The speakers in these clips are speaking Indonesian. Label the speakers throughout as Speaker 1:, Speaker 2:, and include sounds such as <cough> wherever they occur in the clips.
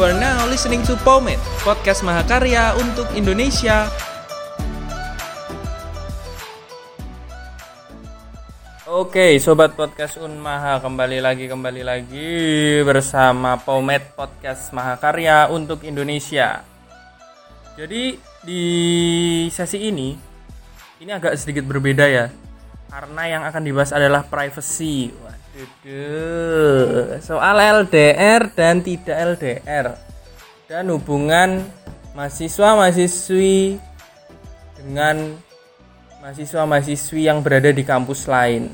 Speaker 1: Are now listening to Pomet, podcast Mahakarya untuk Indonesia. Oke, sobat podcast Unmaha kembali lagi kembali lagi bersama Pomet Podcast Mahakarya untuk Indonesia. Jadi di sesi ini ini agak sedikit berbeda ya. Karena yang akan dibahas adalah privacy. Soal LDR dan tidak LDR. Dan hubungan mahasiswa-mahasiswi dengan mahasiswa-mahasiswi yang berada di kampus lain.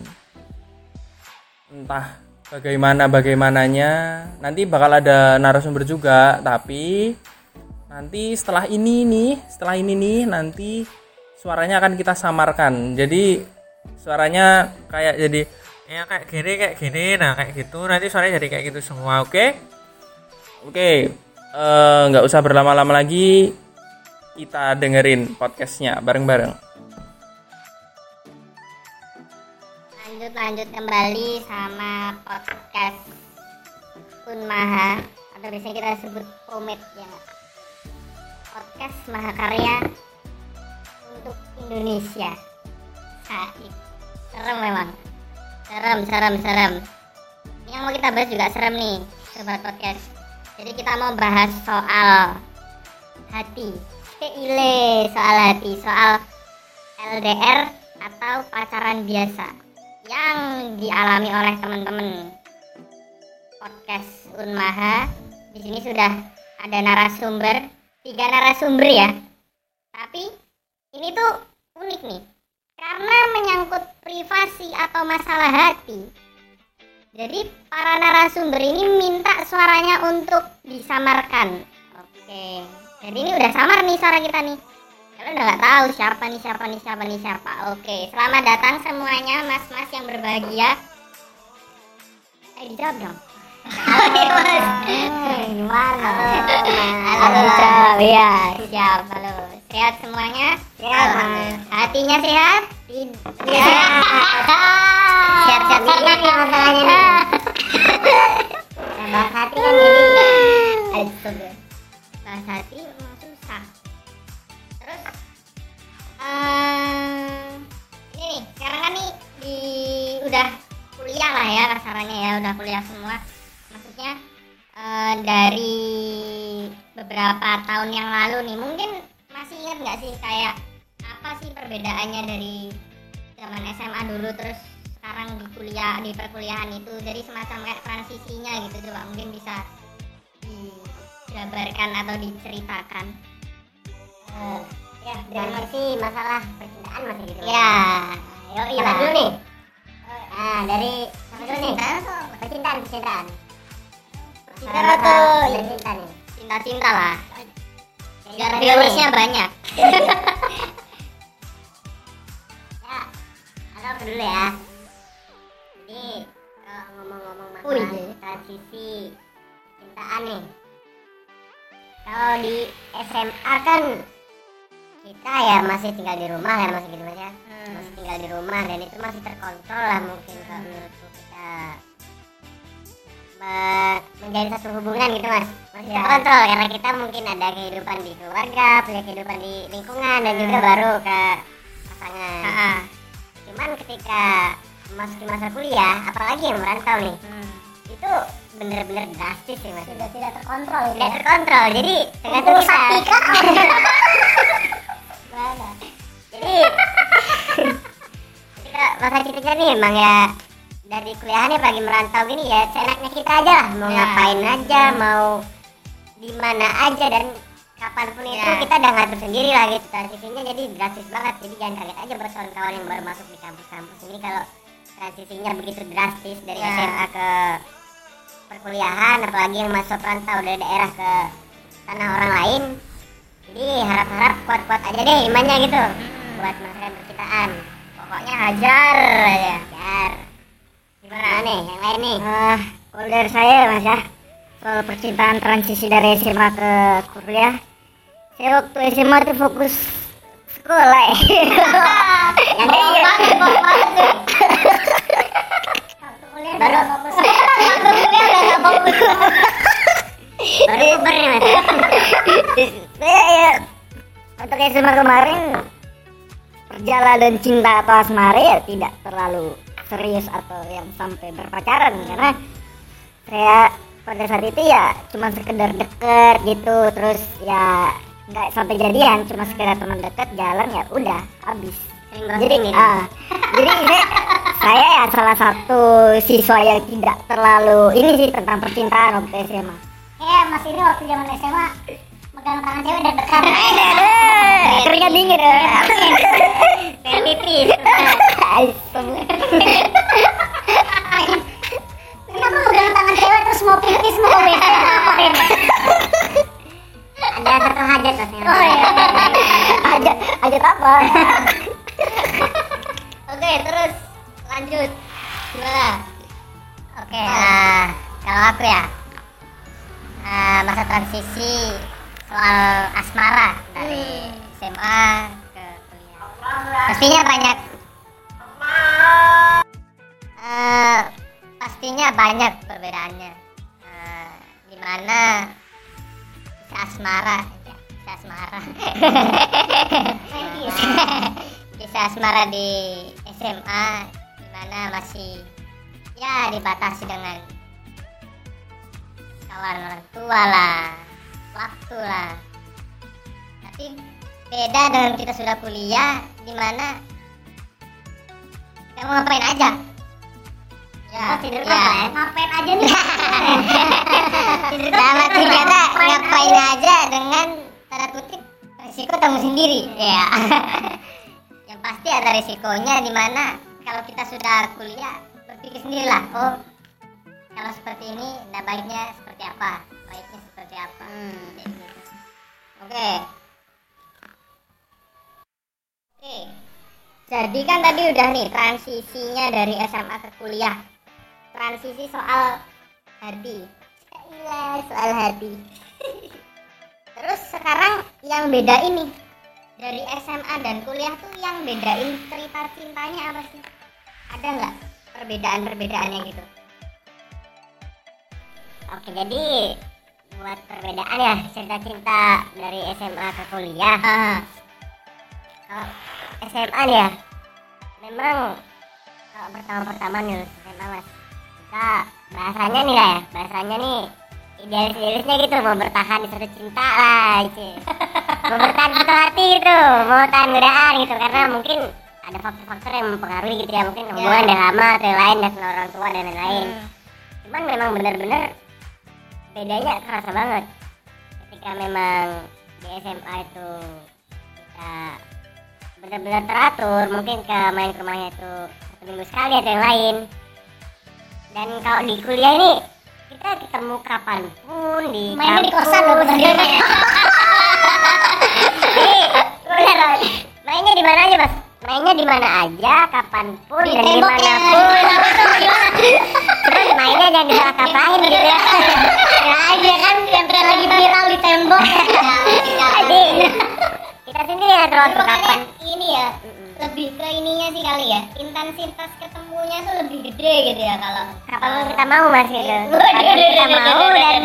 Speaker 1: Entah bagaimana bagaimananya, nanti bakal ada narasumber juga, tapi nanti setelah ini nih, setelah ini nih nanti suaranya akan kita samarkan. Jadi suaranya kayak jadi ya kayak gini kayak gini. Nah kayak gitu. Nanti suaranya jadi kayak gitu semua oke? Okay? oke okay. Eh, nggak usah berlama-lama lagi. Kita dengerin podcastnya bareng-bareng.
Speaker 2: Lanjut lanjut kembali sama podcast Unmaha atau biasanya kita sebut Pomet ya podcast Mahakarya untuk Indonesia. Saik. Serem memang serem serem serem ini yang mau kita bahas juga serem nih sobat podcast. Jadi kita mau bahas soal hati. Keile soal hati soal LDR atau pacaran biasa yang dialami oleh teman-teman. Podcast Unmaha. Di sini sudah ada narasumber tiga narasumber ya. Tapi ini tuh unik nih karena menyangkut privasi atau masalah hati. Jadi para narasumber ini minta suaranya untuk disamarkan. Oke. Jadi ini udah samar nih suara kita nih. Kalian udah nggak tahu siapa nih siapa nih siapa nih siapa. Oke selamat datang semuanya mas-mas yang berbahagia. Eh dijawab dong Gimana? Halo Halo ya siap Halo Sehat semuanya? Sehat Hatinya sehat? Sehat-sehat nih masalahnya Bahas hati kan jadi Bahas hati emang susah Terus eh, Ini nih Sekarang kan nih di Udah kuliah lah ya kasarannya ya Udah kuliah semua maksudnya eh, dari beberapa tahun yang lalu nih mungkin masih ingat nggak sih kayak apa sih perbedaannya dari zaman SMA dulu terus sekarang di kuliah di perkuliahan itu jadi semacam kayak transisinya gitu coba mungkin bisa dijabarkan atau diceritakan.
Speaker 3: Eh, ya dari sih masalah percintaan masih gitu.
Speaker 2: Ya yo
Speaker 3: Siapa
Speaker 2: iya
Speaker 3: dulu nih? Nah dari siapa dulu nih? Percintaan percintaan
Speaker 2: Cinta atau
Speaker 3: cinta nih
Speaker 2: cinta-cinta lah. Biar
Speaker 3: Dari
Speaker 2: viewersnya banyak.
Speaker 3: Ya halo dulu ya? Jadi kalau ngomong-ngomong
Speaker 2: Oh,
Speaker 3: masalah
Speaker 2: iya.
Speaker 3: transisi cintaan nih. Kalau di SMA kan kita ya masih tinggal di rumah ya masih gitu mas ya masih tinggal di rumah dan itu masih terkontrol lah mungkin kalau menurutku kita me- menjalin satu hubungan gitu mas. Masih
Speaker 2: Ya.
Speaker 3: terkontrol karena kita mungkin ada kehidupan di keluarga punya kehidupan di lingkungan dan juga baru ke pasangan.
Speaker 2: Ah,
Speaker 3: cuman ketika masuk masa kuliah apalagi yang merantau nih itu bener-bener drastis sih mas.
Speaker 2: Sudah tidak terkontrol ya?
Speaker 3: tidak terkontrol jadi tergantung kita. <laughs> jadi <laughs> ketika masa cita nih emang ya dari kuliahannya pagi merantau gini ya seenaknya kita aja lah. Mau
Speaker 2: Ya.
Speaker 3: ngapain aja mau di mana aja dan kapan pun itu
Speaker 2: Ya.
Speaker 3: kita udah ngatur sendiri lah gitu. Transisinya jadi drastis banget. Jadi jangan kaget aja buat kawan-kawan yang baru masuk di kampus-kampus ini kalau transisinya begitu drastis dari
Speaker 2: Ya.
Speaker 3: SMA ke perkuliahan apalagi yang masuk rantau dari daerah ke tanah orang lain. Jadi harap-harap kuat-kuat aja deh imannya gitu. Buat merasakan percintaan.
Speaker 2: Pokoknya hajar aja.
Speaker 3: Hajar gimana nih? Yang lain nih?
Speaker 2: Uh, kalau dari saya mas ya. Soal percintaan transisi dari SMA ke kuliah. Saya waktu SMA tuh fokus sekolah ya <laughs>
Speaker 3: yang kayak
Speaker 2: baru
Speaker 3: fokus.
Speaker 2: Waktu kuliah gak fokus.
Speaker 3: Baru uber nih mas. Saya eh, ya. Untuk SMA kemarin perjalanan cinta atau asmara ya tidak terlalu serius atau yang sampai berpacaran karena saya pada saat itu ya cuma sekedar deket gitu terus ya nggak sampai jadian cuma sekedar teman deket jalan ya udah habis. Jadi ah, jadi saya, <laughs> saya ya salah satu siswa yang tidak terlalu ini sih tentang percintaan waktu SMA
Speaker 2: ya mas ini waktu zaman SMA megang tangan cewek dan dekat. <laughs>
Speaker 3: Keringat dingin.
Speaker 2: Kayak pipis kenapa megang tangan cewek terus mau pipis mau WC ngapain ada satu hajat mas
Speaker 3: oh iya. Hajat hajat apa?
Speaker 2: Oke terus. Lanjut. Gimana? Oke nah kalau aku ya ah, masa transisi soal asmara dari SMA ke kuliah. Pastinya banyak Eh, pastinya banyak perbedaannya. Eh, di mana bisa asmara ya, bisa asmara. Bisa asmara. <laughs> Di SMA di mana masih ya dibatasi dengan kawan orang tua lah waktu lah. Tapi beda dengan kita sudah kuliah di mana mau ngapain aja? Ya, tidur ya. ngapain? Aja nih? <laughs> Tidur ternyata ngapain aja? dengan tanda kutip risiko tanggung sendiri. Ya <laughs> yang pasti ada risikonya di mana kalau kita sudah kuliah berpikir sendirilah oh kalau seperti ini nah baiknya seperti apa? Baiknya seperti apa? Gitu. oke. Oke jadi kan tadi udah nih transisinya dari SMA ke kuliah. Transisi soal hati iya soal hati <laughs> terus sekarang yang beda ini dari SMA dan kuliah tuh yang bedain cerita cintanya apa sih? Ada nggak perbedaan-perbedaannya gitu?
Speaker 3: Oke, jadi buat perbedaan ya cerita cinta dari SMA ke kuliah.
Speaker 2: ah.
Speaker 3: Kalau SMA nih ya, memang kalau pertama-pertama nih SMA mas, kita bahasanya nih lah ya, bahasanya nih idealis-idealisnya gitu mau bertahan di satu cinta lah gitu. mau bertahan di satu hati gitu, mau tahan godaan gitu karena mungkin ada faktor-faktor yang mempengaruhi gitu ya mungkin hubungan udah lama atau yang lain dan orang tua dan lain-lain. Cuman memang benar-benar bedanya kerasa banget ketika memang di SMA itu kita benar-benar teratur mungkin ke main ke rumahnya itu satu minggu sekali atau yang lain. Dan kalau di kuliah ini kita ketemu kapan pun di
Speaker 2: mainnya di kosan loh <laughs>
Speaker 3: beneran. mainnya di mana aja mas? Mainnya di mana aja kapan pun
Speaker 2: di
Speaker 3: dan
Speaker 2: ya.
Speaker 3: di mana pun. Cuman mainnya jangan disalah-salahin gitu ya. Ya aja kan
Speaker 2: yang lagi viral di tembok. <laughs>
Speaker 3: Jadi kita sendiri yang terus kapan
Speaker 2: ini ya lebih ke ininya sih kali ya. Intensitas ketemunya tuh lebih gede gitu ya kalau
Speaker 3: kapan kita mau mas gitu?
Speaker 2: Waduh,
Speaker 3: kapan kita mau dan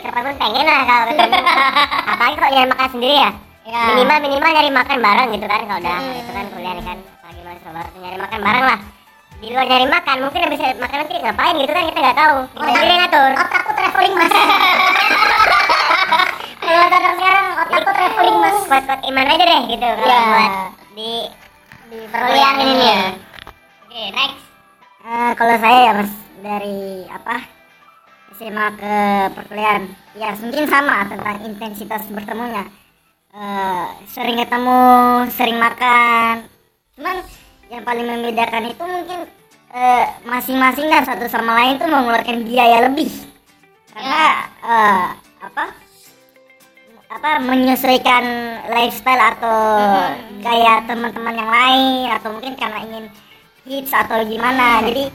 Speaker 3: kapan pun pengen lah kalau ketemu. <laughs> Apalagi kalau nyari makan sendiri ya?
Speaker 2: Ya
Speaker 3: minimal minimal nyari makan bareng gitu kan kalau udah
Speaker 2: Hmm.
Speaker 3: itu kan kuliah kan. Apalagi mahasiswa baru nyari makan bareng lah. Di luar nyari makan mungkin bisa makan nanti ngapain gitu kan kita nggak tahu. Kita
Speaker 2: Otak-
Speaker 3: sendiri yang ngatur.
Speaker 2: Otakku traveling mas <laughs>
Speaker 3: kalau otak sekarang otakku traveling mas. Buat buat iman aja deh gitu. Kalau
Speaker 2: Ya.
Speaker 3: buat di
Speaker 2: di
Speaker 3: perkuliahan ini ya.
Speaker 2: Oke next.
Speaker 3: Eh, kalau saya ya mas dari apa SMA ke perkuliahan. Ya mungkin sama tentang intensitas bertemunya. Eh, sering ketemu sering makan. Cuman yang paling membedakan itu mungkin eh, masing-masing dan satu sama lain tuh mengeluarkan biaya lebih. Karena eh, apa apa menyesuaikan lifestyle atau gaya teman-teman yang lain atau mungkin karena ingin hits atau gimana. Jadi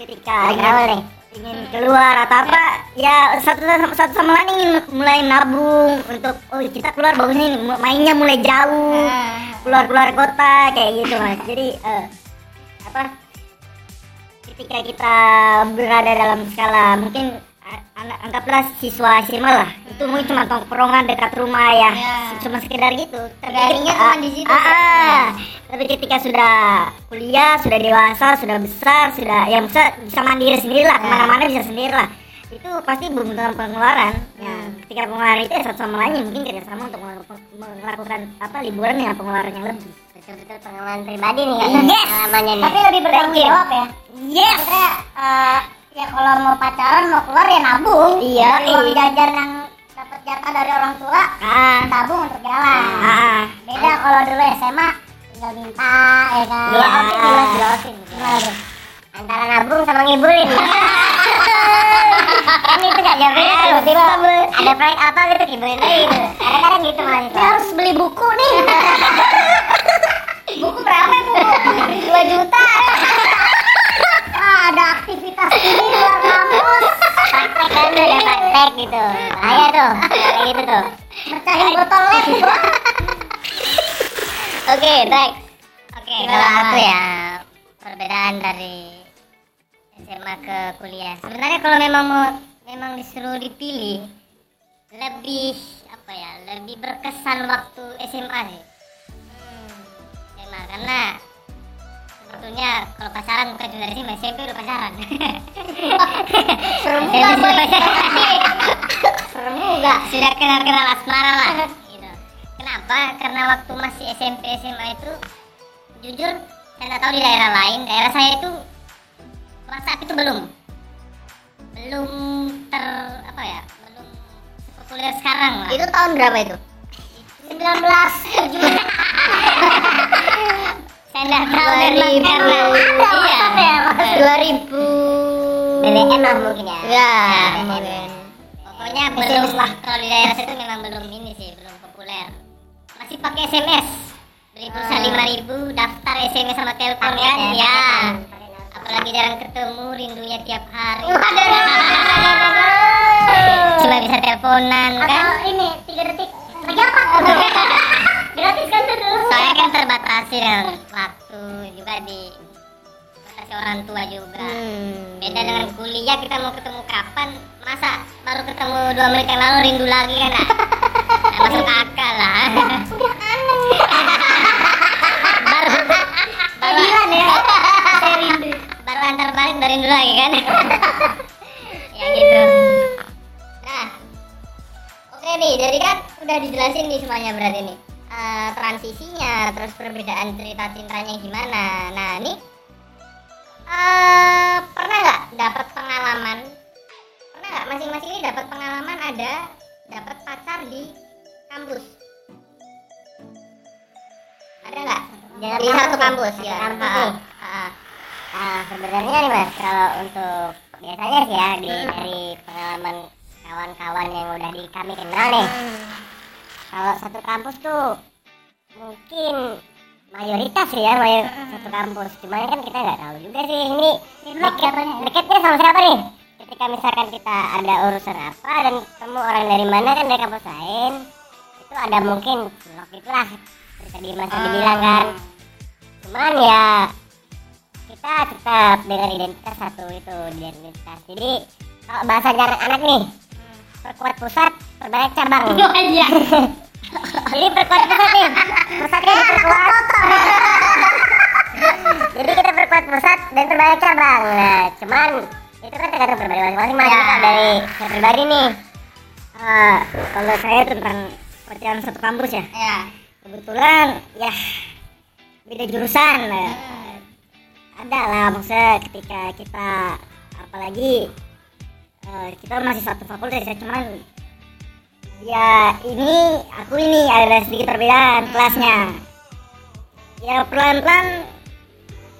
Speaker 3: ketika ingin, ingin keluar atau apa ya satu satu sama lain ingin mulai nabung untuk oh kita keluar bagus nih mainnya mulai jauh keluar keluar kota kayak gitu mas. Jadi eh, apa ketika kita berada dalam skala mungkin
Speaker 4: anggaplah siswa SMA lah itu mungkin cuma tongkrongan dekat rumah ya
Speaker 3: Ya.
Speaker 4: cuma sekedar gitu
Speaker 3: Tergarinya
Speaker 4: ketika-
Speaker 3: cuma di situ.
Speaker 4: ah, ah. tapi ketika sudah kuliah sudah dewasa sudah besar sudah yang bisa bisa mandiri sendiri lah
Speaker 3: Ya.
Speaker 4: ke mana-mana bisa sendiri lah itu pasti membutuhkan pengeluaran ya
Speaker 3: Hmm.
Speaker 4: ketika pengeluaran itu ya satu sama lain mungkin kerjasama untuk melakukan- apa liburan dengan pengeluaran yang lebih
Speaker 3: betul-betul pengalaman pribadi nih kan
Speaker 4: Yes.
Speaker 3: pengalamannya nih
Speaker 4: Tapi lebih bertanggung jawab ya.
Speaker 3: yes maksudnya eh, ya kalau mau pacaran mau keluar ya nabung.
Speaker 4: Iya,
Speaker 3: uang
Speaker 4: iya.
Speaker 3: jajan yang dapat jatah dari orang tua
Speaker 4: ah.
Speaker 3: tabung untuk jalan.
Speaker 4: Ah.
Speaker 3: Beda kalau dulu SMA tinggal minta ya kan.
Speaker 4: Jelasin,
Speaker 3: jelas
Speaker 4: jelasin.
Speaker 3: gimana tuh? Antara nabung sama ngibulin <laughs> kan itu gak jauh beda tuh tiba ada proyek apa gitu ngibulin aja gitu kadang-kadang gitu mahasiswa harus beli buku nih. <laughs> Buku berapa bu? 2 juta. ah, <laughs> ada aktivitas ini di luar kampus praktek kan tuh ada praktek gitu. Bahaya tuh kayak gitu tuh. Mecahin botol led oke next oke kalau aku ya perbedaan dari SMA ke kuliah. Sebenarnya kalau memang mau memang disuruh dipilih lebih apa ya lebih berkesan waktu SMA sih. SMA karena sebetulnya kalau pacaran bukan cuma dari SMA SMP udah <laughs> pacaran. Serem juga serem juga. Sudah kenal kenal asmara lah gitu. kenapa? Karena waktu masih SMP SMA itu jujur saya nggak tahu di daerah lain. Daerah saya itu WhatsApp itu belum. Belum ter apa ya belum populer sekarang lah.
Speaker 4: Itu tahun berapa itu?
Speaker 3: 19 <laughs> saya nggak tahu memang karena iya.
Speaker 4: dua ribu.
Speaker 3: BBM lah mungkin ya.
Speaker 4: Ya mungkin.
Speaker 3: Pokoknya belum lah. Kalau di daerah situ memang belum ini sih belum populer. Masih pakai SMS beli pulsa lima ribu daftar SMS sama telepon kan? Ya. apalagi jarang ketemu rindunya tiap hari. Cuma bisa teleponan kan? ini tiga detik. Lagi apa <laughs> soalnya kan terbatasi waktu juga di batasi orang tua juga. Beda dengan kuliah kita mau ketemu kapan? Masa baru ketemu dua menit yang lalu rindu lagi kan nah, masuk akal lah. Baru baru ya. Saya baru antar balik dari rindu lagi kan? Ya gitu. Nah oke nih jadi kan udah dijelasin nih semuanya berarti nih Eh, transisinya terus perbedaan cerita cintanya gimana. Nah nih eh pernah nggak dapat pengalaman? Pernah nggak? Masing-masing ini dapat pengalaman ada dapat pacar di kampus? Ada nggak? Di satu kampus ya.
Speaker 4: kampus nih.
Speaker 3: ah.
Speaker 4: Nah, sebenarnya nih mas, kalau untuk biasanya sih ya di, dari pengalaman kawan-kawan yang udah di kami kenal nih, kalau satu kampus tuh mungkin mayoritas sih ya mayor satu kampus. Cuman kan kita nggak tahu juga sih ini deket, deketnya sama siapa nih? Ketika misalkan kita ada urusan apa dan ketemu orang dari mana kan dari kampus lain, itu ada mungkin vlog itulah bisa di masa dibilang kan. Cuman ya kita tetap dengan identitas satu itu identitas. Jadi kalau bahasa anak-anak nih perkuat pusat perbanyak cabang <laughs> <laughs>
Speaker 3: iya
Speaker 4: jadi perkuat pusat nih pusatnya diperkuat. jadi kita perkuat pusat dan perbanyak cabang. Nah cuman itu kan tergantung pribadi masing-masing mas
Speaker 3: Ya.
Speaker 4: Kita dari saya pribadi nih. Eh, kalau saya tentang pacaran satu kampus ya.
Speaker 3: Ya
Speaker 4: kebetulan ya beda jurusan. Eh, ada lah maksudnya ketika kita apalagi eh, kita masih satu fakultas ya cuman ya ini aku ini ada sedikit perbedaan kelasnya. Ya pelan-pelan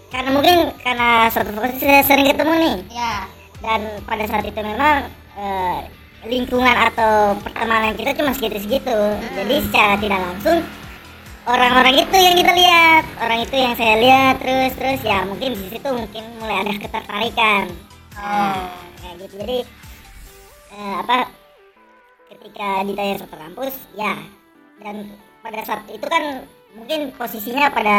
Speaker 4: karena mungkin karena satu fakultas saya sering ketemu nih.
Speaker 3: Ya.
Speaker 4: Dan pada saat itu memang eh, lingkungan atau pertemanan kita cuma segitu-segitu. Jadi secara tidak langsung orang-orang itu yang kita lihat orang itu yang saya lihat terus terus ya mungkin di situ mungkin mulai ada ketertarikan.
Speaker 3: Oh.
Speaker 4: Kayak gitu. Jadi eh, apa ketika ditanya satu kampus ya dan pada saat itu kan mungkin posisinya pada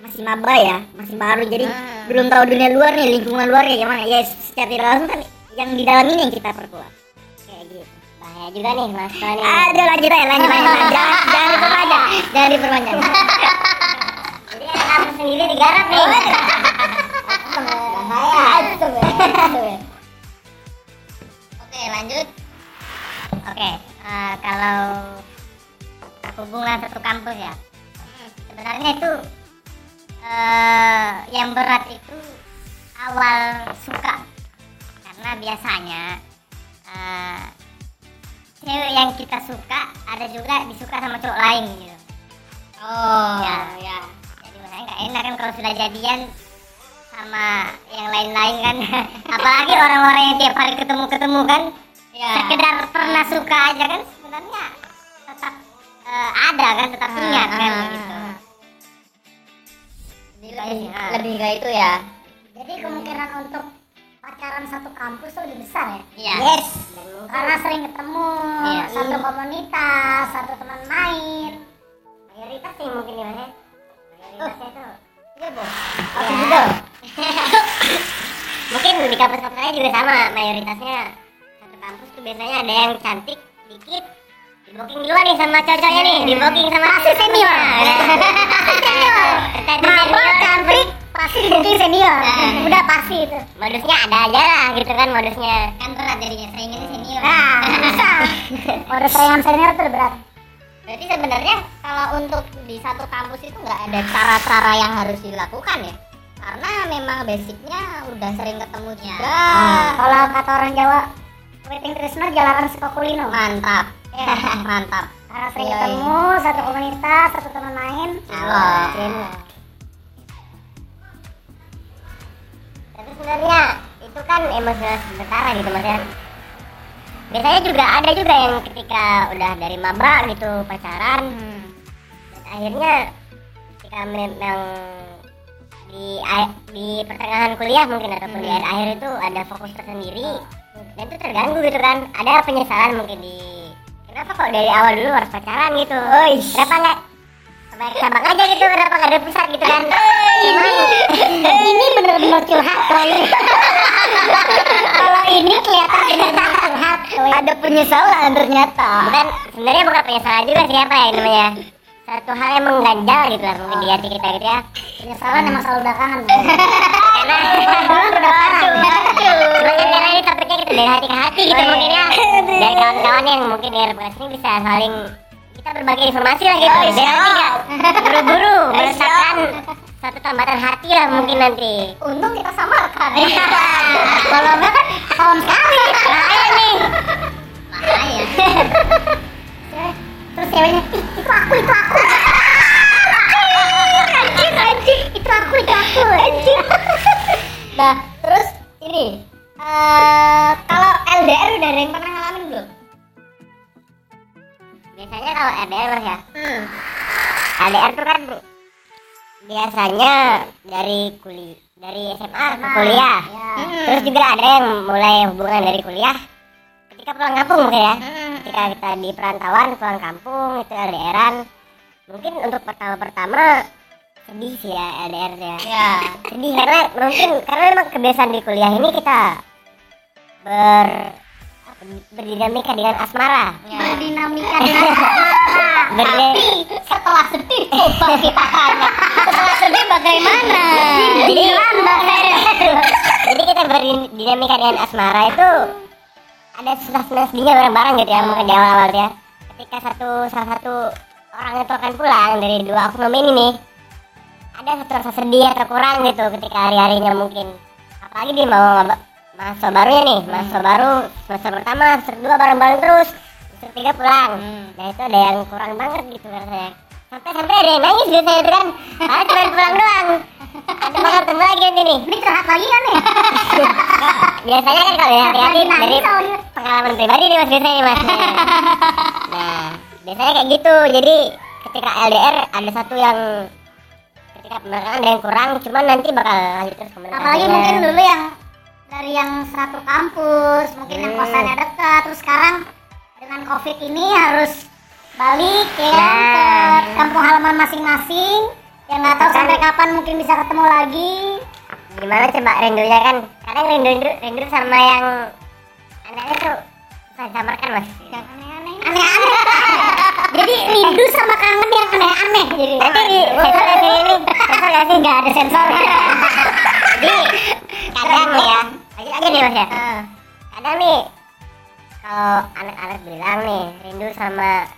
Speaker 4: masih maba ya masih baru jadi
Speaker 3: Hmm.
Speaker 4: belum tahu dunia luar nih lingkungan luar kayak gimana ya secara tidak langsung kan
Speaker 2: yang di dalam ini yang kita perkuat kayak gitu bahaya juga nih mas ini
Speaker 3: Aduh lanjut aja lanjut aja. jangan, jangan diperpanjang. Jangan diperpanjang.
Speaker 2: jadi kampus sendiri digarap nih bahaya
Speaker 3: Oke lanjut. Oke eh, kalau hubungan satu kampus ya. Sebenarnya itu eh, yang berat itu awal suka karena biasanya eh, cewek yang kita suka ada juga disuka sama cowok lain gitu.
Speaker 2: oh
Speaker 3: Ya.
Speaker 2: ya
Speaker 3: Jadi makanya nggak enak kan kalau sudah jadian sama yang lain-lain kan. <laughs> Apalagi orang-orang yang tiap hari ketemu-ketemu kan.
Speaker 2: Ya
Speaker 3: Sekedar pernah suka aja kan sebenarnya tetap eh, ada kan, tetap ingat kan
Speaker 2: ah,
Speaker 3: gitu.
Speaker 2: ah.
Speaker 3: Jadi lebih, ah.
Speaker 2: lebih ke itu ya
Speaker 3: Jadi kemungkinan untuk pacaran satu kampus tuh lebih besar ya.
Speaker 2: Iya.
Speaker 3: Yes. Karena sering ketemu,
Speaker 2: Iya.
Speaker 3: satu komunitas, satu teman main. Mayoritas sih mungkin ya, ya. Mayoritasnya itu. Iya, Bu.
Speaker 2: Oke
Speaker 3: Ya.
Speaker 2: juga.
Speaker 3: mungkin di kampus-kampus lain juga sama mayoritasnya kampus tuh biasanya ada yang cantik dikit di booking duluan nih sama cowok-cowoknya nih di booking sama
Speaker 2: Pasti senior. <laughs>
Speaker 3: pasti senior
Speaker 2: Maba cantik pasti di booking senior. Udah pasti itu.
Speaker 3: modusnya ada aja lah gitu kan modusnya
Speaker 2: Kan berat jadinya saingannya senior.
Speaker 3: nah bisa <laughs> mode saingan senior tuh berat
Speaker 2: Berarti sebenarnya kalau untuk di satu kampus itu nggak ada cara-cara yang harus dilakukan ya? Karena memang basicnya udah sering ketemu juga.
Speaker 3: Nah, kalau kata orang Jawa wedding Trisno jalanan suka kulino
Speaker 2: Mantap.
Speaker 3: Ya. <laughs>
Speaker 2: Mantap.
Speaker 3: karena sering
Speaker 2: Iya,
Speaker 3: ketemu satu komunitas satu teman main
Speaker 2: Allah.
Speaker 3: tapi sebenarnya itu kan emosional sementara gitu mas ya biasanya juga ada juga yang ketika udah dari maba gitu pacaran
Speaker 2: Hmm.
Speaker 3: dan akhirnya ketika memang di di pertengahan kuliah mungkin ataupun di
Speaker 2: Hmm.
Speaker 3: akhir-akhir itu ada fokus tersendiri dan itu terganggu gitu kan. Ada penyesalan mungkin di kenapa kok dari awal dulu harus pacaran gitu? Kenapa nggak baik sabang aja gitu? Kenapa nggak ada pusat gitu kan? Ini ini bener-bener curhat kalau ini kalau ini kelihatan bener-bener curhat
Speaker 2: Ada penyesalan ternyata.
Speaker 3: bukan. Sebenarnya bukan penyesalan juga siapa ya namanya? Satu hal yang mengganjal gitu lah mungkin di hati kita gitu ya. Penyesalan emang selalu belakangan. <laughs> Karena dulu belakangan topiknya gitu dari hati ke hati gitu mungkin ya. <laughs> Dari kawan-kawan yang mungkin dari podcast ini bisa saling kita berbagi informasi lah gitu. Biar nanti nggak buru-buru <laughs> meletakkan satu tambatan hati lah mungkin nanti.
Speaker 2: Untung kita samarkan.
Speaker 3: kalau enggak kan tahun sekali. Bahaya nih.
Speaker 2: Makanya. <laughs>
Speaker 3: terus ceweknya "Ih, itu aku itu aku. Anjing anjing. Itu aku itu aku. Anjing.
Speaker 2: Nah, terus ini eh kalau LDR udah ada yang pernah ngalamin belum?
Speaker 3: biasanya kalau LDR ya
Speaker 2: Hmm.
Speaker 3: LDR tuh kan biasanya dari kuliah dari SMA ke kuliah
Speaker 2: Hmm.
Speaker 3: terus juga ada yang mulai hubungan dari kuliah ketika pulang kampung mungkin ya
Speaker 2: Hmm.
Speaker 3: ketika kita di perantauan pulang kampung itu LDRan mungkin untuk pertama pertama sedih sih ya LDR ya
Speaker 2: Ya.
Speaker 3: sedih karena mungkin karena memang kebiasaan di kuliah ini kita ber. Berdinamika dengan asmara.
Speaker 2: Berdinamika dengan
Speaker 3: Berde-
Speaker 2: setelah sedih coba kita tanya. Setelah sedih bagaimana?
Speaker 3: jadi jadi kita berdinamika dengan asmara itu ada susah sedihnya bareng-bareng gitu ya mungkin di awal-awal ya ketika satu salah satu orang itu akan pulang dari dua oknum ini nih ada satu rasa sedih atau kurang gitu ketika hari-harinya mungkin. Apalagi dia mau ngaba- mahasiswa barunya nih mahasiswa baru semester pertama semester dua bareng-bareng terus semester tiga pulang.
Speaker 2: Hmm.
Speaker 3: nah itu ada yang kurang banget gitu rasanya. Sampai sampai ada yang nangis biasanya itu kan. Karena cuma pulang doang. Ada bakal ketemu lagi nanti nih.
Speaker 2: Ini curhat lagi kan nih? <laughs>
Speaker 3: biasanya kan kalau ya hati-hati dari pengalaman pribadi nih mas biasanya nih, mas. <laughs> Nah biasanya kayak gitu. Jadi ketika LDR ada satu yang ketika pemerintahan ada yang kurang cuman nanti bakal lanjut terus
Speaker 2: Apalagi mungkin dulu yang dari yang satu kampus, mungkin yang
Speaker 3: Hmm.
Speaker 2: kosannya dekat, terus sekarang dengan covid ini harus balik ya
Speaker 3: Nah.
Speaker 2: ke kampung halaman masing-masing. Yang nggak tahu sampai kapan mungkin bisa ketemu lagi.
Speaker 3: Gimana coba rindunya kan kadang rindu rindu, rindu sama yang aneh-aneh tuh susah disamarkan mas.
Speaker 2: Yang aneh-aneh.
Speaker 3: Aneh-aneh. <laughs>
Speaker 2: Jadi rindu sama kangen yang aneh-aneh. Jadi
Speaker 3: nanti di sensor ini. Sensor nggak sih? Nggak ada sensor. <laughs> Jadi kadang ya mas ya? Kadang nih kalau anak-anak bilang nih rindu sama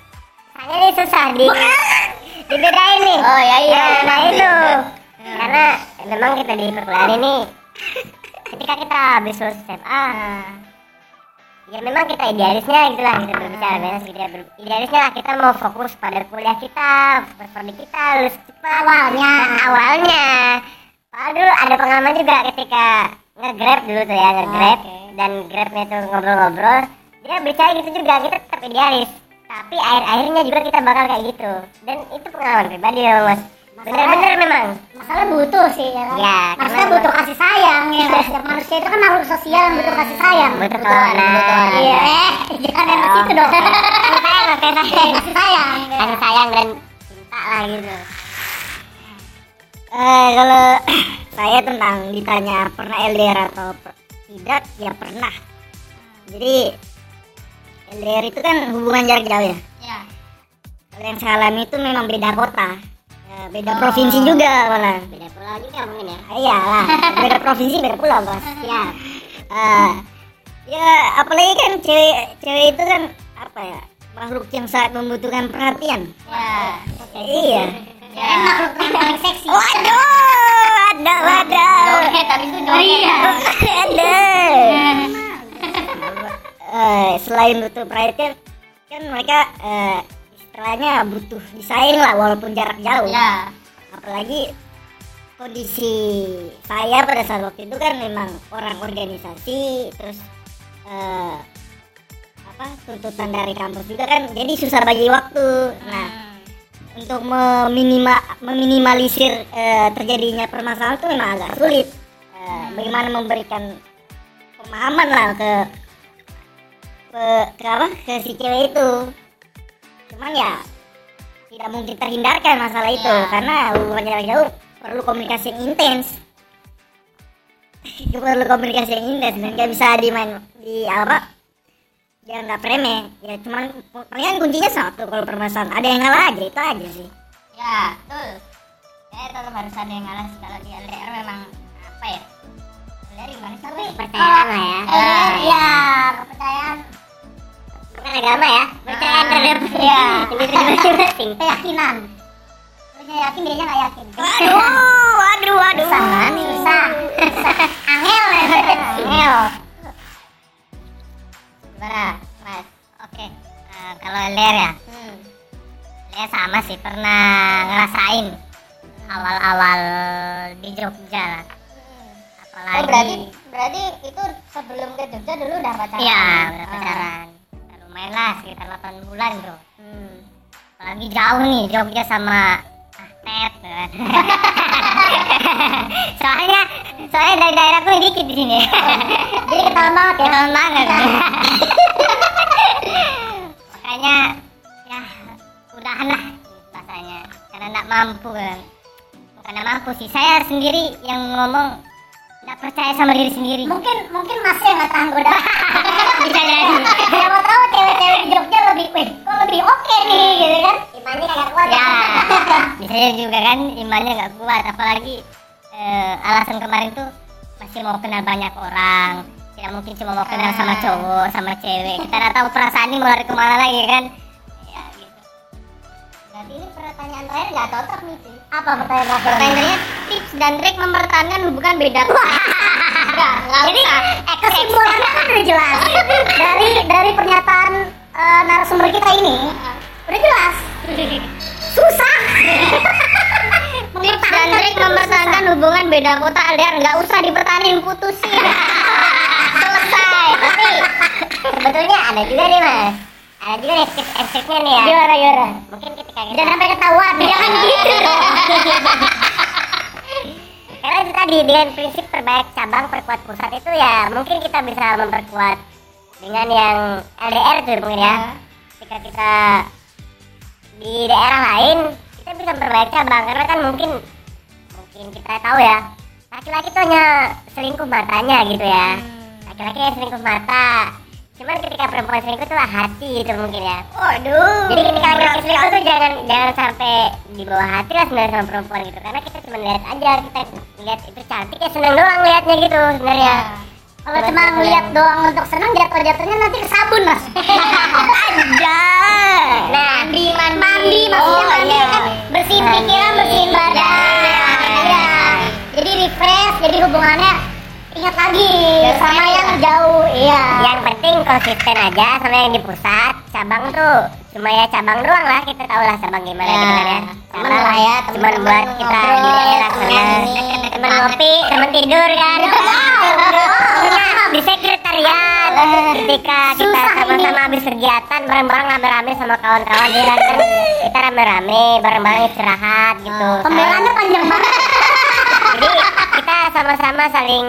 Speaker 3: saya nih susah di dibedain nih.
Speaker 2: Oh, ya, iya.
Speaker 3: nah, nah itu. Karena memang kita di perkuliahan ini ketika kita habis lulus SMA ya memang kita idealisnya gitu lah kita berbicara beres gitu ya. Ber- idealisnya lah kita mau fokus pada kuliah kita prodi kita lulus cepat.
Speaker 2: Awalnya.
Speaker 3: Nah, awalnya. Padahal dulu ada pengalaman juga ketika nge-grab dulu tuh ya nge-grab.
Speaker 2: Oke.
Speaker 3: dan grabnya tuh ngobrol-ngobrol. Dia berbicara gitu juga kita tetap idealis. Tapi akhir-akhirnya juga kita bakal kayak gitu. Dan itu pengalaman pribadi ya mas. Bener-bener memang.
Speaker 2: masalah butuh sih ya kan?
Speaker 3: Ya,
Speaker 2: masalah butuh kasih sayang ya kan? setiap manusia itu kan makhluk sosial yang butuh kasih sayang.
Speaker 3: Butuh kawanan.
Speaker 2: iya eh jangan yang ke situ dong.
Speaker 3: Kasih sayang mas kasih sayang.
Speaker 2: Kasih sayang
Speaker 3: kasih sayang dan cinta lah gitu. Eh kalau saya tentang ditanya pernah LDR atau per- tidak ya pernah. Jadi LDR itu kan hubungan jarak jauh ya?
Speaker 2: Ya.
Speaker 3: Kalau yang saya alami itu memang beda kota. Ya, beda
Speaker 2: Oh.
Speaker 3: provinsi juga malah. Beda pulau juga mungkin ya? Iyalah beda <laughs> provinsi beda pulau bos ya. Eh, ya apalagi kan cewek cewek itu kan apa ya makhluk yang sangat membutuhkan perhatian.
Speaker 2: Ya.
Speaker 3: Iya
Speaker 2: ya yang paling seksi.
Speaker 3: Waduh ada
Speaker 2: Joget tapi itu joget.
Speaker 3: Ada. Eh, selain butuh perhatian kan mereka eh, istilahnya butuh desain lah walaupun jarak jauh.
Speaker 2: Ya
Speaker 3: apalagi kondisi saya pada saat waktu itu kan memang orang organisasi terus eh, apa tuntutan dari kampus juga kan jadi susah bagi waktu. Nah untuk meminima, meminimalisir eh, terjadinya permasalahan itu memang agak sulit. Eh, bagaimana memberikan pemahaman lah ke ke, ke apa ke si cewek itu. Cuman ya tidak mungkin terhindarkan masalah itu
Speaker 2: Ya.
Speaker 3: karena hubungan jarak jauh perlu komunikasi yang intens. <laughs> Perlu komunikasi yang intens dan nggak bisa dimain di apa dia nggak preme ya cuman palingan kuncinya satu kalau permasalahan. Ada yang ngalah aja itu aja sih.
Speaker 2: Ya betul. Ya tetap harus ada yang ngalah kalau di LDR memang apa ya? LDR gimana sih? Tapi
Speaker 3: Kepercayaan lah ya.
Speaker 2: LDR ya kepercayaan
Speaker 3: bukan agama ya. Percayaan
Speaker 2: Ah,
Speaker 3: terhadap
Speaker 2: iya. <laughs>
Speaker 3: masing-masing
Speaker 2: keyakinan. Terusnya yakin dirinya nggak yakin?
Speaker 3: Waduh waduh waduh.
Speaker 2: Susah kan susah. <laughs> Angel angel
Speaker 3: gimana mas oke Eh, kalau LDR ya?
Speaker 2: Hmm.
Speaker 3: ya sama sih pernah ngerasain awal-awal di Jogja lah. Apalagi
Speaker 2: oh berarti berarti itu sebelum ke Jogja dulu udah pacaran?
Speaker 3: Iya udah
Speaker 2: Ah.
Speaker 3: pacaran. Ya, lumayan lah sekitar 8 bulan bro.
Speaker 2: Hmm.
Speaker 3: apalagi jauh nih Jogja sama Kan. <laughs> soalnya soalnya dari daerahku dikit di sini.
Speaker 2: Jadi ketahuan banget ya?
Speaker 3: Ketahuan banget. <laughs> Makanya ya udahan lah rasanya. Karena nggak mampu kan. Bukan nggak mampu sih. Saya sendiri yang ngomong nggak percaya sama diri sendiri.
Speaker 2: Mungkin mungkin masnya nggak tahan godaan <laughs>
Speaker 3: bisa jadi.
Speaker 2: Siapa tahu cewek-cewek di Jogja lebih wih kok lebih oke nih gitu kan
Speaker 3: imannya kagak kuat ya. <laughs> bisa jadi juga kan imannya nggak kuat. Apalagi eh, alasan kemarin tuh masih mau kenal banyak orang. Tidak mungkin cuma mau kenal sama cowok sama cewek. Kita nggak tahu perasaan ini mau lari ke mana lagi kan? Ya gitu.
Speaker 2: Berarti ini pertanyaan terakhir nggak cocok nih sih
Speaker 3: apa pertanyaan terakhir?
Speaker 2: Pertanyaannya tips dan trik mempertahankan hubungan beda. Enggak, enggak
Speaker 3: Jadi,
Speaker 2: usah. kesimpulannya kan udah jelas. <laughs> Dari dari pernyataan eh, narasumber kita ini udah jelas susah.
Speaker 3: Tips dan trik mempertahankan hubungan beda kota LDR nggak usah dipertahanin putusin. Selesai. Tapi sebetulnya ada juga nih mas. Ada juga nih tips and triknya nih ya.
Speaker 2: Gimana gimana?
Speaker 3: Mungkin ketika kita
Speaker 2: jangan sampai ketahuan. Jangan <laughs> gitu.
Speaker 3: Karena itu tadi dengan prinsip perbaik cabang perkuat pusat itu ya mungkin kita bisa memperkuat dengan yang LDR tuh mungkin ya. Ketika kita di daerah lain kita bisa memperbaik cabang karena kan mungkin mungkin kita tahu ya laki-laki tuh hanya selingkuh matanya gitu ya. Laki-laki yang selingkuh mata. Cuman ketika perempuan selingkuh tuh lah hati itu mungkin ya.
Speaker 2: Waduh.
Speaker 3: jadi ketika laki-laki selingkuh tuh jangan jangan sampai di bawah hati lah sebenarnya sama perempuan gitu. Karena kita cuma lihat aja kita lihat itu cantik ya seneng doang liatnya gitu sebenarnya
Speaker 2: Kalau cuma ngeliat doang untuk senang jatuh-jatuhnya nanti ke sabun mas.
Speaker 3: aja nah
Speaker 2: mandi mandi mandi maksudnya
Speaker 3: Oh,
Speaker 2: mandi
Speaker 3: iya.
Speaker 2: kan bersihin pikiran bersihin badan
Speaker 3: Ya,
Speaker 2: Iya. jadi refresh jadi hubungannya ingat lagi sama yang jauh iya.
Speaker 3: Yang penting konsisten aja sama yang di pusat cabang tuh. Cuma ya cabang doang lah kita tahu lah cabang gimana
Speaker 2: Ya,
Speaker 3: gitu kan ya.
Speaker 2: Temen
Speaker 3: Cabang
Speaker 2: lah ya,
Speaker 3: cuma
Speaker 2: temen-temen
Speaker 3: buat kita
Speaker 2: ngobrol,
Speaker 3: di daerah sana. Temen ngopi. Temen tidur kan. Iya, di sekretariat. Ketika kita sama-sama habis kegiatan bareng-bareng rame-rame sama kawan-kawan ya kan. Kita rame-rame bareng-bareng istirahat gitu.
Speaker 2: Pembelaannya panjang banget.
Speaker 3: kita sama-sama saling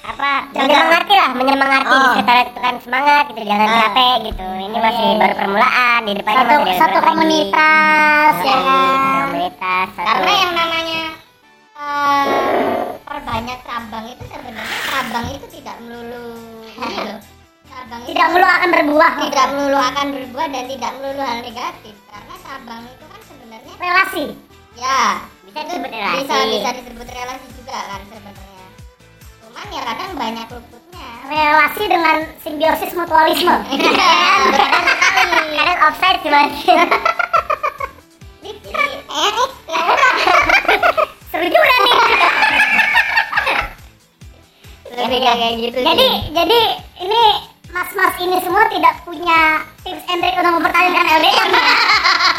Speaker 3: apa menyemangati lah menyemangati di
Speaker 2: Oh.
Speaker 3: sekretariat itu kan semangat gitu jangan
Speaker 2: Ah.
Speaker 3: capek gitu. Ini masih baru permulaan di depannya
Speaker 2: satu
Speaker 3: masih
Speaker 2: satu
Speaker 3: beberapa lagi.
Speaker 2: komunitas ya
Speaker 3: Iya,
Speaker 2: kan
Speaker 3: komunitas satu
Speaker 2: karena yang namanya eh, perbanyak cabang itu sebenarnya cabang itu tidak melulu ini loh. <laughs> Cabang itu
Speaker 5: tidak melulu akan berbuah.
Speaker 2: tidak melulu akan berbuah dan tidak melulu hal negatif. Karena cabang itu kan sebenarnya
Speaker 5: relasi.
Speaker 2: Ya
Speaker 3: bisa disebut relasi
Speaker 2: bisa bisa disebut relasi juga kan sebenarnya. Cuman ya kadang banyak luputnya.
Speaker 5: Relasi dengan simbiosis mutualisme. <laughs> <laughs>
Speaker 3: Kadang offside sih mas
Speaker 2: Jadi, eh, <laughs>
Speaker 5: seru juga nih.
Speaker 2: Lebih kayak gitu
Speaker 5: jadi
Speaker 2: sih.
Speaker 5: jadi ini mas-mas ini semua tidak punya tips and trick untuk mempertahankan LDR ya.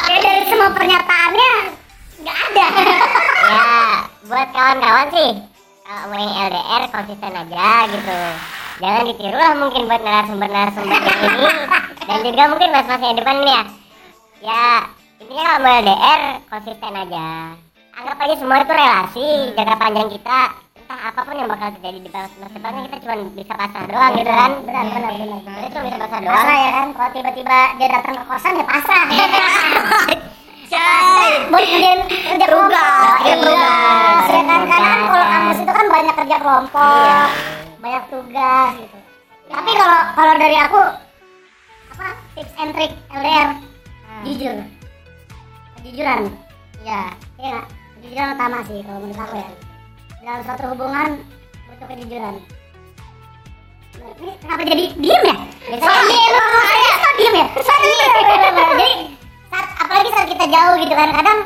Speaker 5: ya dari semua pernyataannya nggak ada. <laughs>
Speaker 3: Ya buat kawan-kawan sih kalau mau yang LDR konsisten aja gitu. Jangan ditiru lah mungkin buat narasumber-narasumber yang ini dan juga mungkin mas-mas yang depan ini ya. Ya intinya kalau mau LDR konsisten aja. Anggap aja semua itu relasi jangka panjang kita entah apa pun yang bakal terjadi di masa depannya kita cuma bisa pasrah doang gitu kan.
Speaker 5: Benar benar benar
Speaker 3: kita cuma bisa pasrah doang.
Speaker 5: pasrah ya kan? Kalau tiba-tiba dia datang ke kosan ya pasrah. <laughs> buat kerja
Speaker 3: Iya, tugas.
Speaker 5: ya kan kadang kalau kampus itu kan banyak kerja kelompok
Speaker 3: Iya.
Speaker 5: banyak tugas gitu tapi kalau kalau dari aku apa tips and trick LDR jujur kejujuran
Speaker 2: ya
Speaker 5: Iya nggak? Kejujuran utama sih kalau menurut aku ya. Dalam suatu hubungan butuh kejujuran. Ini kenapa jadi diem ya? Soalnya diem, diem ya? Soalnya diem. Jadi apalagi saat kita jauh gitu kan, kadang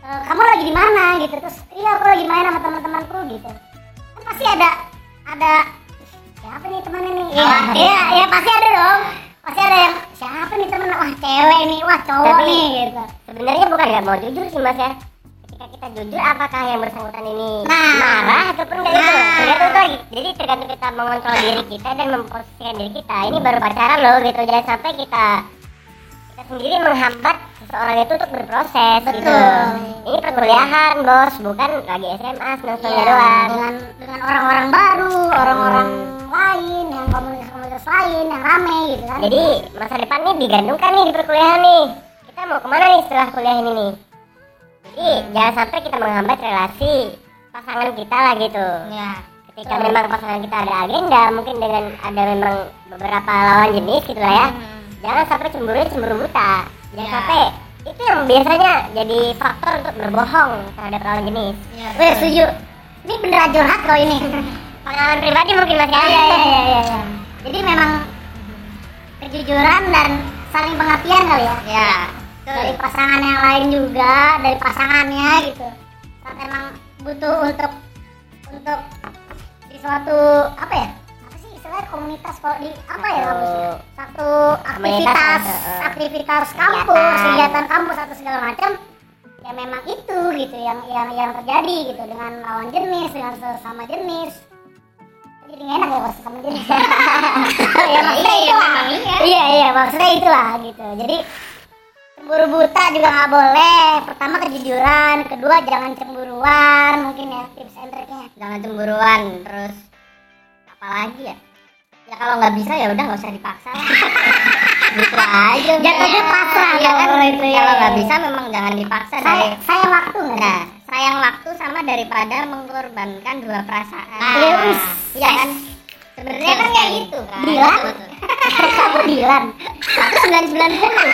Speaker 5: eh, kamu lagi di mana gitu terus iya aku lagi main sama teman-temanku gitu. Kan pasti ada ada siapa nih temannya nih? Iya iya iya pasti ada dong. Pasti ada yang siapa nih temen wah cewek nih wah cowok
Speaker 3: Tapi-
Speaker 5: nih gitu.
Speaker 3: sebenarnya bukan nggak mau jujur sih mas ya. Ketika kita jujur apakah yang bersangkutan ini
Speaker 5: Nah.
Speaker 3: marah ataupun enggak itu
Speaker 5: Nah.
Speaker 3: tergantung itu lagi jadi tergantung kita mengontrol diri kita dan memposisikan diri kita. Ini baru pacaran loh gitu. Jangan sampai kita sendiri menghambat seseorang itu untuk berproses. Gitu
Speaker 5: Betul.
Speaker 3: ini perkuliahan bos bukan lagi SMA senang-senangnya
Speaker 5: Iya,
Speaker 3: doang
Speaker 5: dengan dengan orang-orang baru, orang-orang lain, yang komunitas-komunitas lain, yang rame gitu kan.
Speaker 3: jadi masa depan nih digantungkan nih di perkuliahan nih. Kita mau ke mana nih setelah kuliah ini nih? Jadi jangan sampai kita menghambat relasi pasangan kita lah gitu.
Speaker 2: Ya
Speaker 3: ketika memang pasangan kita ada agenda mungkin dengan ada memang beberapa lawan jenis gitu lah ya jangan sampai cemburu cemburu buta jangan
Speaker 2: Ya.
Speaker 3: sampai itu yang biasanya jadi faktor untuk berbohong terhadap lawan jenis
Speaker 2: ya
Speaker 5: Wih, setuju. Ini beneran curhat kok ini. <laughs>
Speaker 3: pengalaman pribadi mungkin mas ya
Speaker 5: iya, iya, iya, iya. Jadi memang kejujuran dan saling pengertian kali ya.
Speaker 2: ya
Speaker 5: Dari pasangan yang lain juga, dari pasangannya gitu. Saat emang butuh untuk untuk di suatu apa ya? Istilahnya komunitas kalau di apa ya kampusnya? Satu aktivitas
Speaker 3: eh,
Speaker 5: aktivitas kampus,
Speaker 3: kegiatan.
Speaker 5: kampus atau segala macam ya memang itu gitu yang yang yang terjadi gitu dengan lawan jenis dengan sesama jenis. Jadi nggak enak ya kalau sesama jenis. <laughs> Ya maksudnya
Speaker 2: Iya,
Speaker 5: itu lah
Speaker 2: memang iya.
Speaker 5: iya iya maksudnya itulah gitu. Jadi cemburu buta juga nggak boleh. Pertama kejujuran kedua jangan cemburuan mungkin ya tips and triknya.
Speaker 2: Jangan cemburuan terus apa lagi ya ya kalau nggak bisa ya udah nggak usah dipaksa <laughs> gitu aja
Speaker 5: Jatuhnya pasrah
Speaker 2: ya kan
Speaker 5: kalau itu, ya.
Speaker 2: kalau nggak bisa memang jangan dipaksa
Speaker 5: saya
Speaker 2: dari
Speaker 5: sayang waktu
Speaker 2: nah sayang waktu sama daripada mengorbankan dua perasaan.
Speaker 5: Nah,
Speaker 2: iya kan? Sebenarnya kan kayak gitu kan? Betul, betul.
Speaker 5: Sembilan.
Speaker 2: sembilan sembilan puluh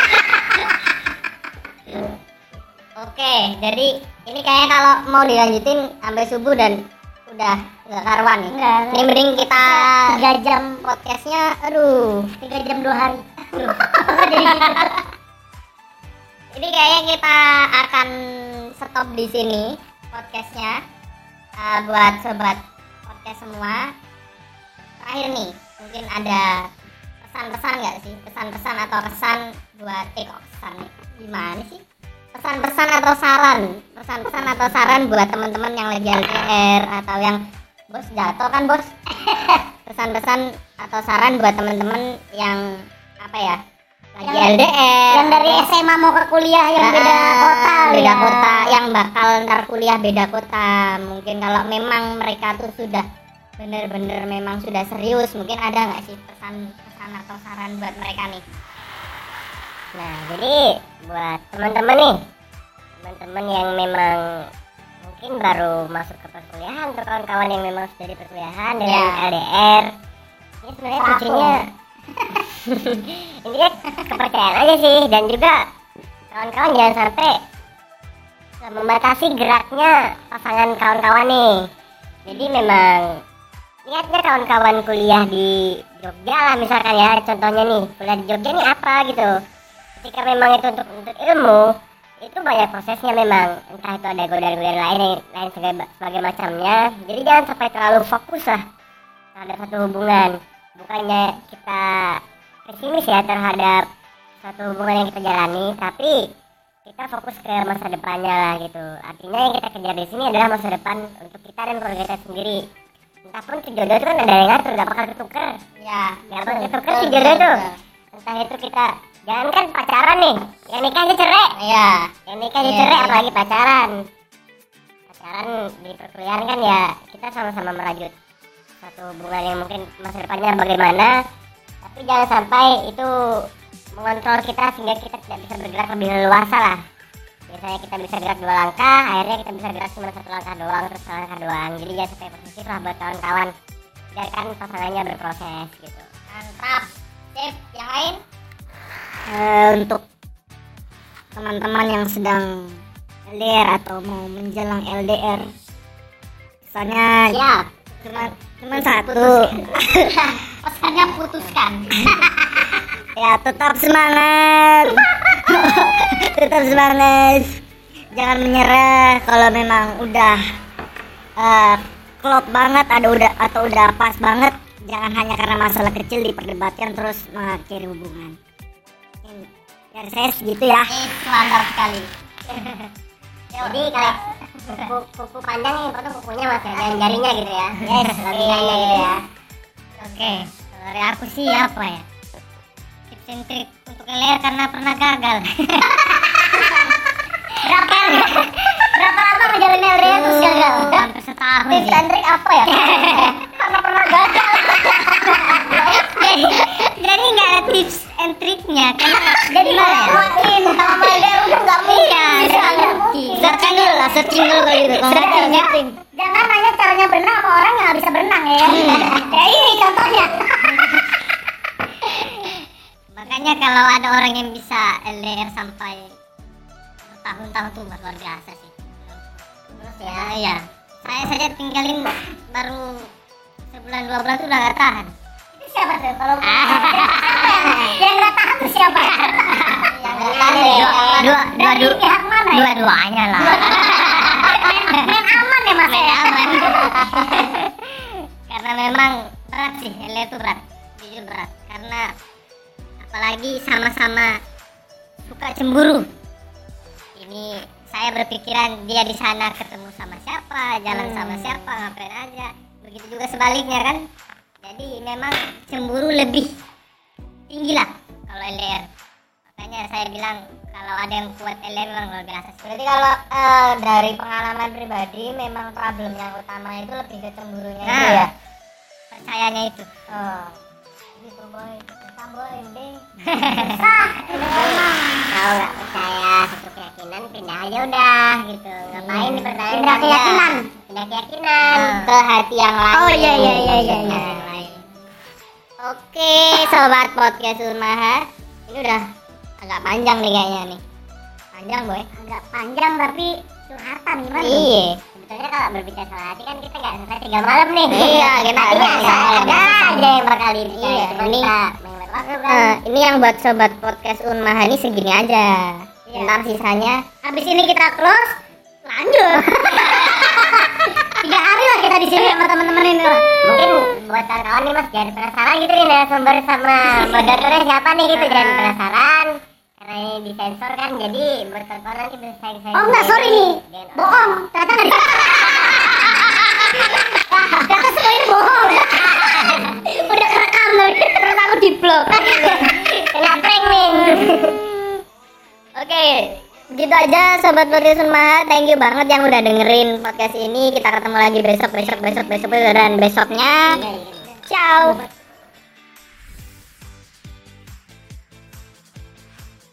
Speaker 2: oke jadi ini kayaknya kalau mau dilanjutin sampai subuh dan udah nggak karuan nih
Speaker 5: Enggak.
Speaker 2: ini mending kita <laughs>
Speaker 5: Tiga jam,
Speaker 2: podcastnya aduh
Speaker 5: tiga jam dua hari. <laughs>
Speaker 2: Jadi kayaknya kita akan stop di sini podcastnya Eh, buat sobat podcast semua. Terakhir nih, mungkin ada pesan-pesan nggak sih? Pesan-pesan atau kesan buat kok kesan nih? Gimana sih? Pesan-pesan atau saran? Pesan-pesan atau saran buat teman-teman yang lagi LDR atau yang bos jatuh kan bos? <laughs> Pesan-pesan atau saran buat teman-teman yang apa ya? Lagi
Speaker 5: Yang-
Speaker 2: LDR
Speaker 5: Yang dari SMA mau ke kuliah yang beda kota.
Speaker 2: beda
Speaker 5: ya.
Speaker 2: kota yang bakal ntar kuliah beda kota mungkin kalau memang mereka tuh sudah bener-bener memang sudah serius mungkin ada nggak sih pesan pesan atau saran buat mereka nih
Speaker 3: Nah, jadi buat teman-teman nih, teman-teman yang memang mungkin baru masuk ke perkuliahan atau kawan-kawan yang memang sudah di perkuliahan dengan
Speaker 2: Ya.
Speaker 3: LDR, ini sebenarnya kuncinya <laughs> ini kepercayaan aja sih dan juga kawan-kawan jangan sampai membatasi geraknya pasangan kawan-kawan nih. Jadi memang niatnya kawan-kawan kuliah di Jogja lah misalkan ya contohnya nih kuliah di Jogja nih apa gitu ketika memang itu untuk untuk ilmu itu banyak prosesnya memang. Entah itu ada godaan-godaan lain lain sebagai, sebagai macamnya. Jadi jangan sampai terlalu fokus lah terhadap satu hubungan. Bukannya kita pesimis ya terhadap satu hubungan yang kita jalani tapi kita fokus ke masa depannya lah gitu. Artinya yang kita kejar di sini adalah masa depan untuk kita dan keluarga kita sendiri. Entah pun si jodoh itu kan ada yang ngatur gak bakal ketuker
Speaker 2: ya
Speaker 3: gak bakal ketuker si jodoh itu. entah itu kita jangan kan pacaran nih. Yang nikah aja cerai.
Speaker 2: Ya
Speaker 3: yang nikah aja
Speaker 2: Iya,
Speaker 3: cerai
Speaker 2: iya.
Speaker 3: apalagi pacaran. Pacaran di perkuliahan kan ya kita sama-sama merajut satu hubungan yang mungkin masa depannya bagaimana. Tapi jangan sampai itu mengontrol kita sehingga kita tidak bisa bergerak lebih leluasa lah. Biasanya kita bisa gerak dua langkah akhirnya kita bisa gerak cuma satu langkah doang terus satu langkah doang. Jadi jangan sampai posesif lah buat kawan-kawan. Biarkan pasangannya berproses gitu.
Speaker 2: Mantap. Sip. Yang lain
Speaker 5: Eh, untuk teman-teman yang sedang LDR atau mau menjelang LDR misalnya cuma cuma satu.
Speaker 2: Pesannya putuskan. <laughs>
Speaker 5: Ya tetap semangat. <laughs> Tetap semangat. Jangan menyerah kalau memang udah eh, klop banget ada udah atau udah pas banget. Jangan hanya karena masalah kecil diperdebatkan terus mengakhiri hubungan saya segitu ya.
Speaker 2: Eh mantap sekali. <laughs>
Speaker 3: Jadi kalau kuku, kuku panjang yang potong kukunya masih ada jarinya gitu ya. <laughs> Yes. Logikanya gitu ya.
Speaker 2: Oke, kalau dari aku sih apa ya? Tips and trick untuk LDR karena pernah gagal. <laughs>
Speaker 5: berapa berapa lama menjalin LDR terus gagal?
Speaker 2: Hampir setahun
Speaker 5: tips and trick apa ya? Karena pernah gagal
Speaker 2: Jadi, nggak ada tips and triknya karena
Speaker 5: jadi
Speaker 2: gimana ya?
Speaker 5: ngelakuin sama LDR udah nggak
Speaker 2: Iya,
Speaker 5: mungkin
Speaker 2: mungkin. Searching dulu lah, searching dulu kalau gitu.
Speaker 5: Searching, ya. Jangan nanya caranya berenang sama orang yang nggak bisa berenang ya. ya ini contohnya.
Speaker 2: Makanya kalau ada orang yang bisa LDR sampai tahun-tahun tuh luar biasa sih. Terus ya, ya. Saya saja tinggalin baru sebulan dua bulan tuh udah gak tahan.
Speaker 5: Siapa tuh? Kalau
Speaker 2: Ah.
Speaker 5: yang nggak tahan tuh siapa?
Speaker 2: Dua, dua, dua, dua,
Speaker 5: ya?
Speaker 2: dua-duanya lah.
Speaker 5: Yang aman ya mas ya.
Speaker 2: Main aman. Karena memang berat sih, LDR itu berat. Jujur berat. Karena apalagi sama-sama suka cemburu. Ini saya berpikiran dia di sana ketemu sama siapa, jalan sama siapa, ngapain aja. Begitu juga sebaliknya kan. Jadi memang cemburu lebih tinggi lah kalau LDR. Makanya saya bilang kalau ada yang kuat LDR memang luar biasa. Berarti kalau eh, dari pengalaman pribadi memang problem yang utama itu lebih ke cemburunya itu
Speaker 5: Nah.
Speaker 2: ya. Percayanya itu.
Speaker 5: Oh.
Speaker 2: Gitu boy. Kita boy deh.
Speaker 3: kalau nggak percaya satu keyakinan pindah aja udah gitu ngapain dipertahankan
Speaker 5: Pindah keyakinan.
Speaker 3: pindah keyakinan
Speaker 2: ke hati yang lain.
Speaker 5: Oh, iya, iya, iya, iya, iya.
Speaker 2: Oke, sobat podcast Unmaha. Ini udah agak panjang nih kayaknya nih. Panjang, boy.
Speaker 5: Agak panjang tapi curhatan gimana?
Speaker 2: Iya.
Speaker 3: Sebetulnya kalau berbicara soal hati kan kita nggak selesai tiga malam nih.
Speaker 2: Iya, <laughs> kita
Speaker 3: ada, ada aja yang bakal ini.
Speaker 2: Iya, ini-. Eh, ini yang buat sobat podcast Unmaha ini segini aja.
Speaker 3: Iya.
Speaker 2: Ntar sisanya
Speaker 5: Habis ini kita close, lanjut. <laughs> Tiga hari lah kita di sini sama teman-teman ini.
Speaker 3: Mungkin buat kawan-kawan nih mas jangan penasaran gitu nih narasumber sama <laughs> moderatornya siapa nih gitu jangan penasaran karena ini disensor kan jadi buat kawan-kawan nanti bisa sayang-sayang
Speaker 5: Oh enggak, sorry nih. Bohong. Ternyata nggak <laughs> Ternyata semua ini bohong. Udah kerekam tapi terus aku di blok.
Speaker 3: kena prank nih
Speaker 2: Oke, gitu aja sobat podcast Unmaha. Thank you banget yang udah dengerin podcast ini. Kita ketemu lagi besok, besok, besok, besok, dan besoknya. Ciao.